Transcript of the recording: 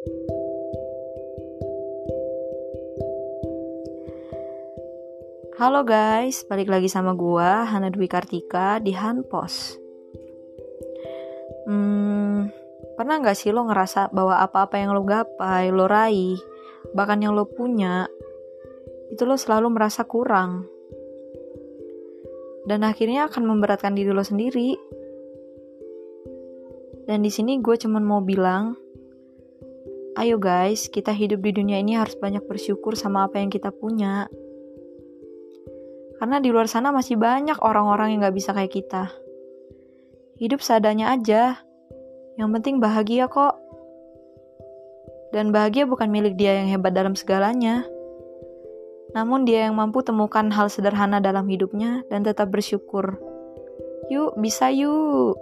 Halo guys, balik lagi sama gua Hana Dwi Kartika di Hanpos. Hmm, pernah nggak sih lo ngerasa bahwa apa-apa yang lo gapai, lo raih, bahkan yang lo punya, itu lo selalu merasa kurang. Dan akhirnya akan memberatkan diri lo sendiri. Dan di sini gue cuman mau bilang, ayo guys, kita hidup di dunia ini harus banyak bersyukur sama apa yang kita punya karena di luar sana masih banyak orang-orang yang gak bisa kayak kita. Hidup seadanya aja. Yang penting bahagia kok. Dan bahagia bukan milik dia yang hebat dalam segalanya. Namun dia yang mampu temukan hal sederhana dalam hidupnya dan tetap bersyukur. Yuk, bisa yuk.